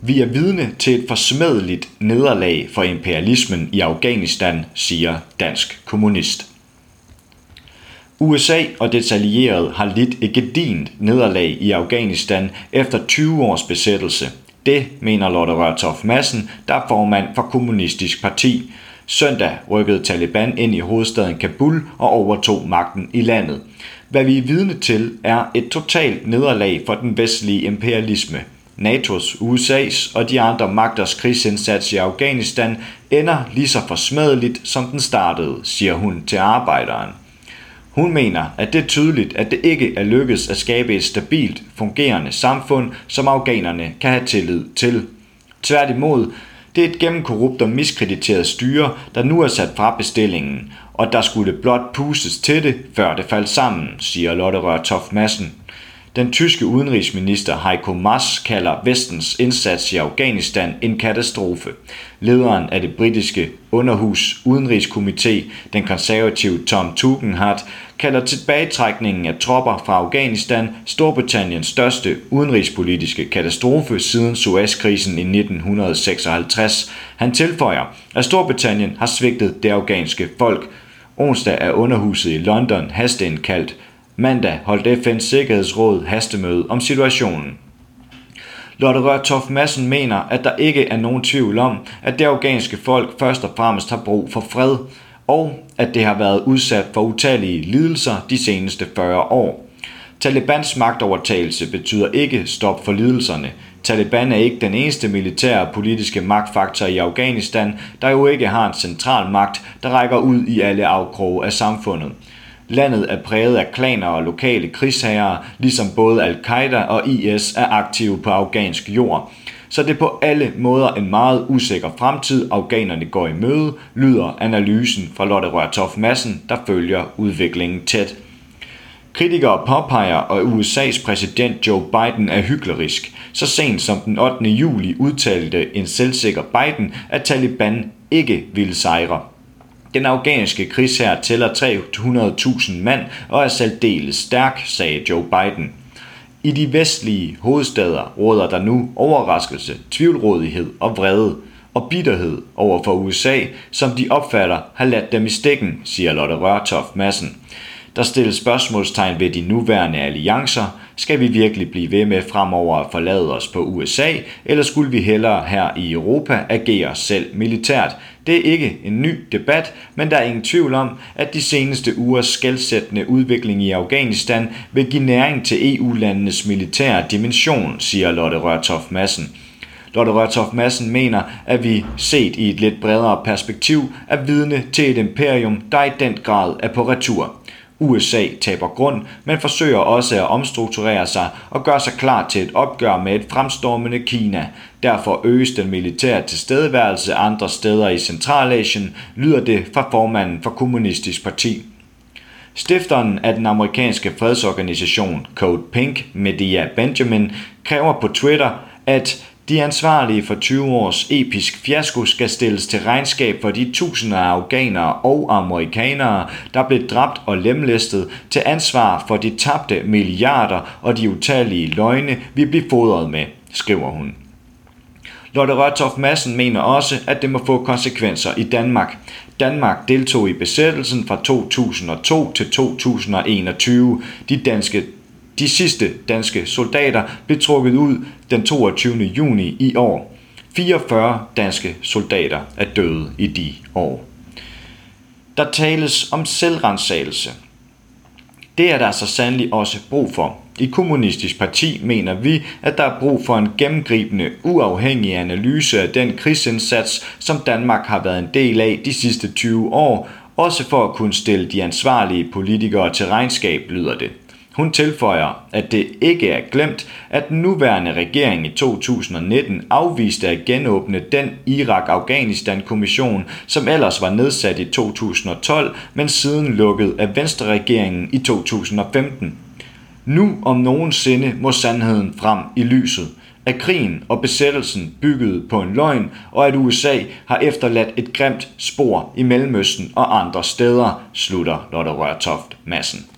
Vi er vidne til et forsmedeligt nederlag for imperialismen i Afghanistan, siger dansk kommunist. USA og dets allierede har lidt et gedint nederlag i Afghanistan efter 20 års besættelse. Det mener Lotte Rørtoff Madsen, der er formand for Kommunistisk Parti. Søndag rykkede Taliban ind i hovedstaden Kabul og overtog magten i landet. Hvad vi er vidne til er et totalt nederlag for den vestlige imperialisme. NATO's, USA's og de andre magters krigsindsats i Afghanistan ender lige så forsmedeligt, som den startede, siger hun til arbejderen. Hun mener, at det er tydeligt, at det ikke er lykkedes at skabe et stabilt, fungerende samfund, som afghanerne kan have tillid til. Tværtimod, det er et gennemkorrupt og miskrediteret styre, der nu er sat fra bestillingen, og der skulle blot pustes til det, før det faldt sammen, siger Lotte Rørtoft Madsen. Den tyske udenrigsminister Heiko Maas kalder vestens indsats i Afghanistan en katastrofe. Lederen af det britiske underhus udenrigskomité, den konservative Tom Tugendhat, kalder tilbagetrækningen af tropper fra Afghanistan Storbritanniens største udenrigspolitiske katastrofe siden Suezkrisen i 1956. Han tilføjer, at Storbritannien har svigtet det afghanske folk. Onsdag er underhuset i London hasteindkaldt Mandag holdt FN's Sikkerhedsråd hastemøde om situationen. Lotte Rørtoff Madsen mener, at der ikke er nogen tvivl om, at det afghanske folk først og fremmest har brug for fred, og at det har været udsat for utallige lidelser de seneste 40 år. Talibans magtovertagelse betyder ikke stop for lidelserne. Taliban er ikke den eneste militære og politiske magtfaktor i Afghanistan, der jo ikke har en central magt, der rækker ud i alle afkroge af samfundet. Landet er præget af klaner og lokale krigsherrer, ligesom både al-Qaida og IS er aktive på afghansk jord. Så det er på alle måder en meget usikker fremtid, afghanerne går i møde, lyder analysen fra Lotte Rørtoff Madsen, der følger udviklingen tæt. Kritikere påpeger, at USA's præsident Joe Biden er hyklerisk. Så sent som den 8. juli udtalte en selvsikker Biden, at Taliban ikke ville sejre. Den afghanske krigsherre tæller 300.000 mand og er særdeles stærk, sagde Joe Biden. I de vestlige hovedstader råder der nu overraskelse, tvivlrådighed og vrede og bitterhed over for USA, som de opfatter har ladt dem i stikken, siger Lotte Rørtoft Madsen. Der stilles spørgsmålstegn ved de nuværende alliancer. Skal vi virkelig blive ved med fremover at forlade os på USA, eller skulle vi hellere her i Europa agere selv militært? Det er ikke en ny debat, men der er ingen tvivl om, at de seneste ugers skældsættende udvikling i Afghanistan vil give næring til EU-landenes militære dimension, siger Lotte Rørtoft Madsen. Lotte Rørtoft Madsen mener, at vi set i et lidt bredere perspektiv er vidne til et imperium, der i den grad er på retur. USA taber grund, men forsøger også at omstrukturere sig og gøre sig klar til et opgør med et fremstormende Kina. Derfor øges den militære tilstedeværelse andre steder i Centralasien, lyder det fra formanden for Kommunistisk Parti. Stifteren af den amerikanske fredsorganisation Code Pink, Medea Benjamin, kræver på Twitter, at de ansvarlige for 20 års episk fiasko skal stilles til regnskab for de tusinder af afghanere og amerikanere, der blev dræbt og lemlæstet til ansvar for de tabte milliarder og de utallige løgne, vi blev fodret med, skriver hun. Lotte Rørtoft Madsen mener også, at det må få konsekvenser i Danmark. Danmark deltog i besættelsen fra 2002 til 2021. De danske de sidste danske soldater blev trukket ud den 22. juni i år. 44 danske soldater er døde i de år. Der tales om selvrensagelse. Det er der så sandelig også brug for. I Kommunistisk Parti mener vi, at der er brug for en gennemgribende, uafhængig analyse af den krigsindsats, som Danmark har været en del af de sidste 20 år, også for at kunne stille de ansvarlige politikere til regnskab, lyder det. Hun tilføjer, at det ikke er glemt, at den nuværende regering i 2019 afviste at genåbne den Irak-Afghanistan-kommission, som ellers var nedsat i 2012, men siden lukket af Venstre-regeringen i 2015. Nu om nogensinde må sandheden frem i lyset at krigen og besættelsen byggede på en løgn, og at USA har efterladt et grimt spor i Mellemøsten og andre steder, slutter Lotte Rørtoft Madsen.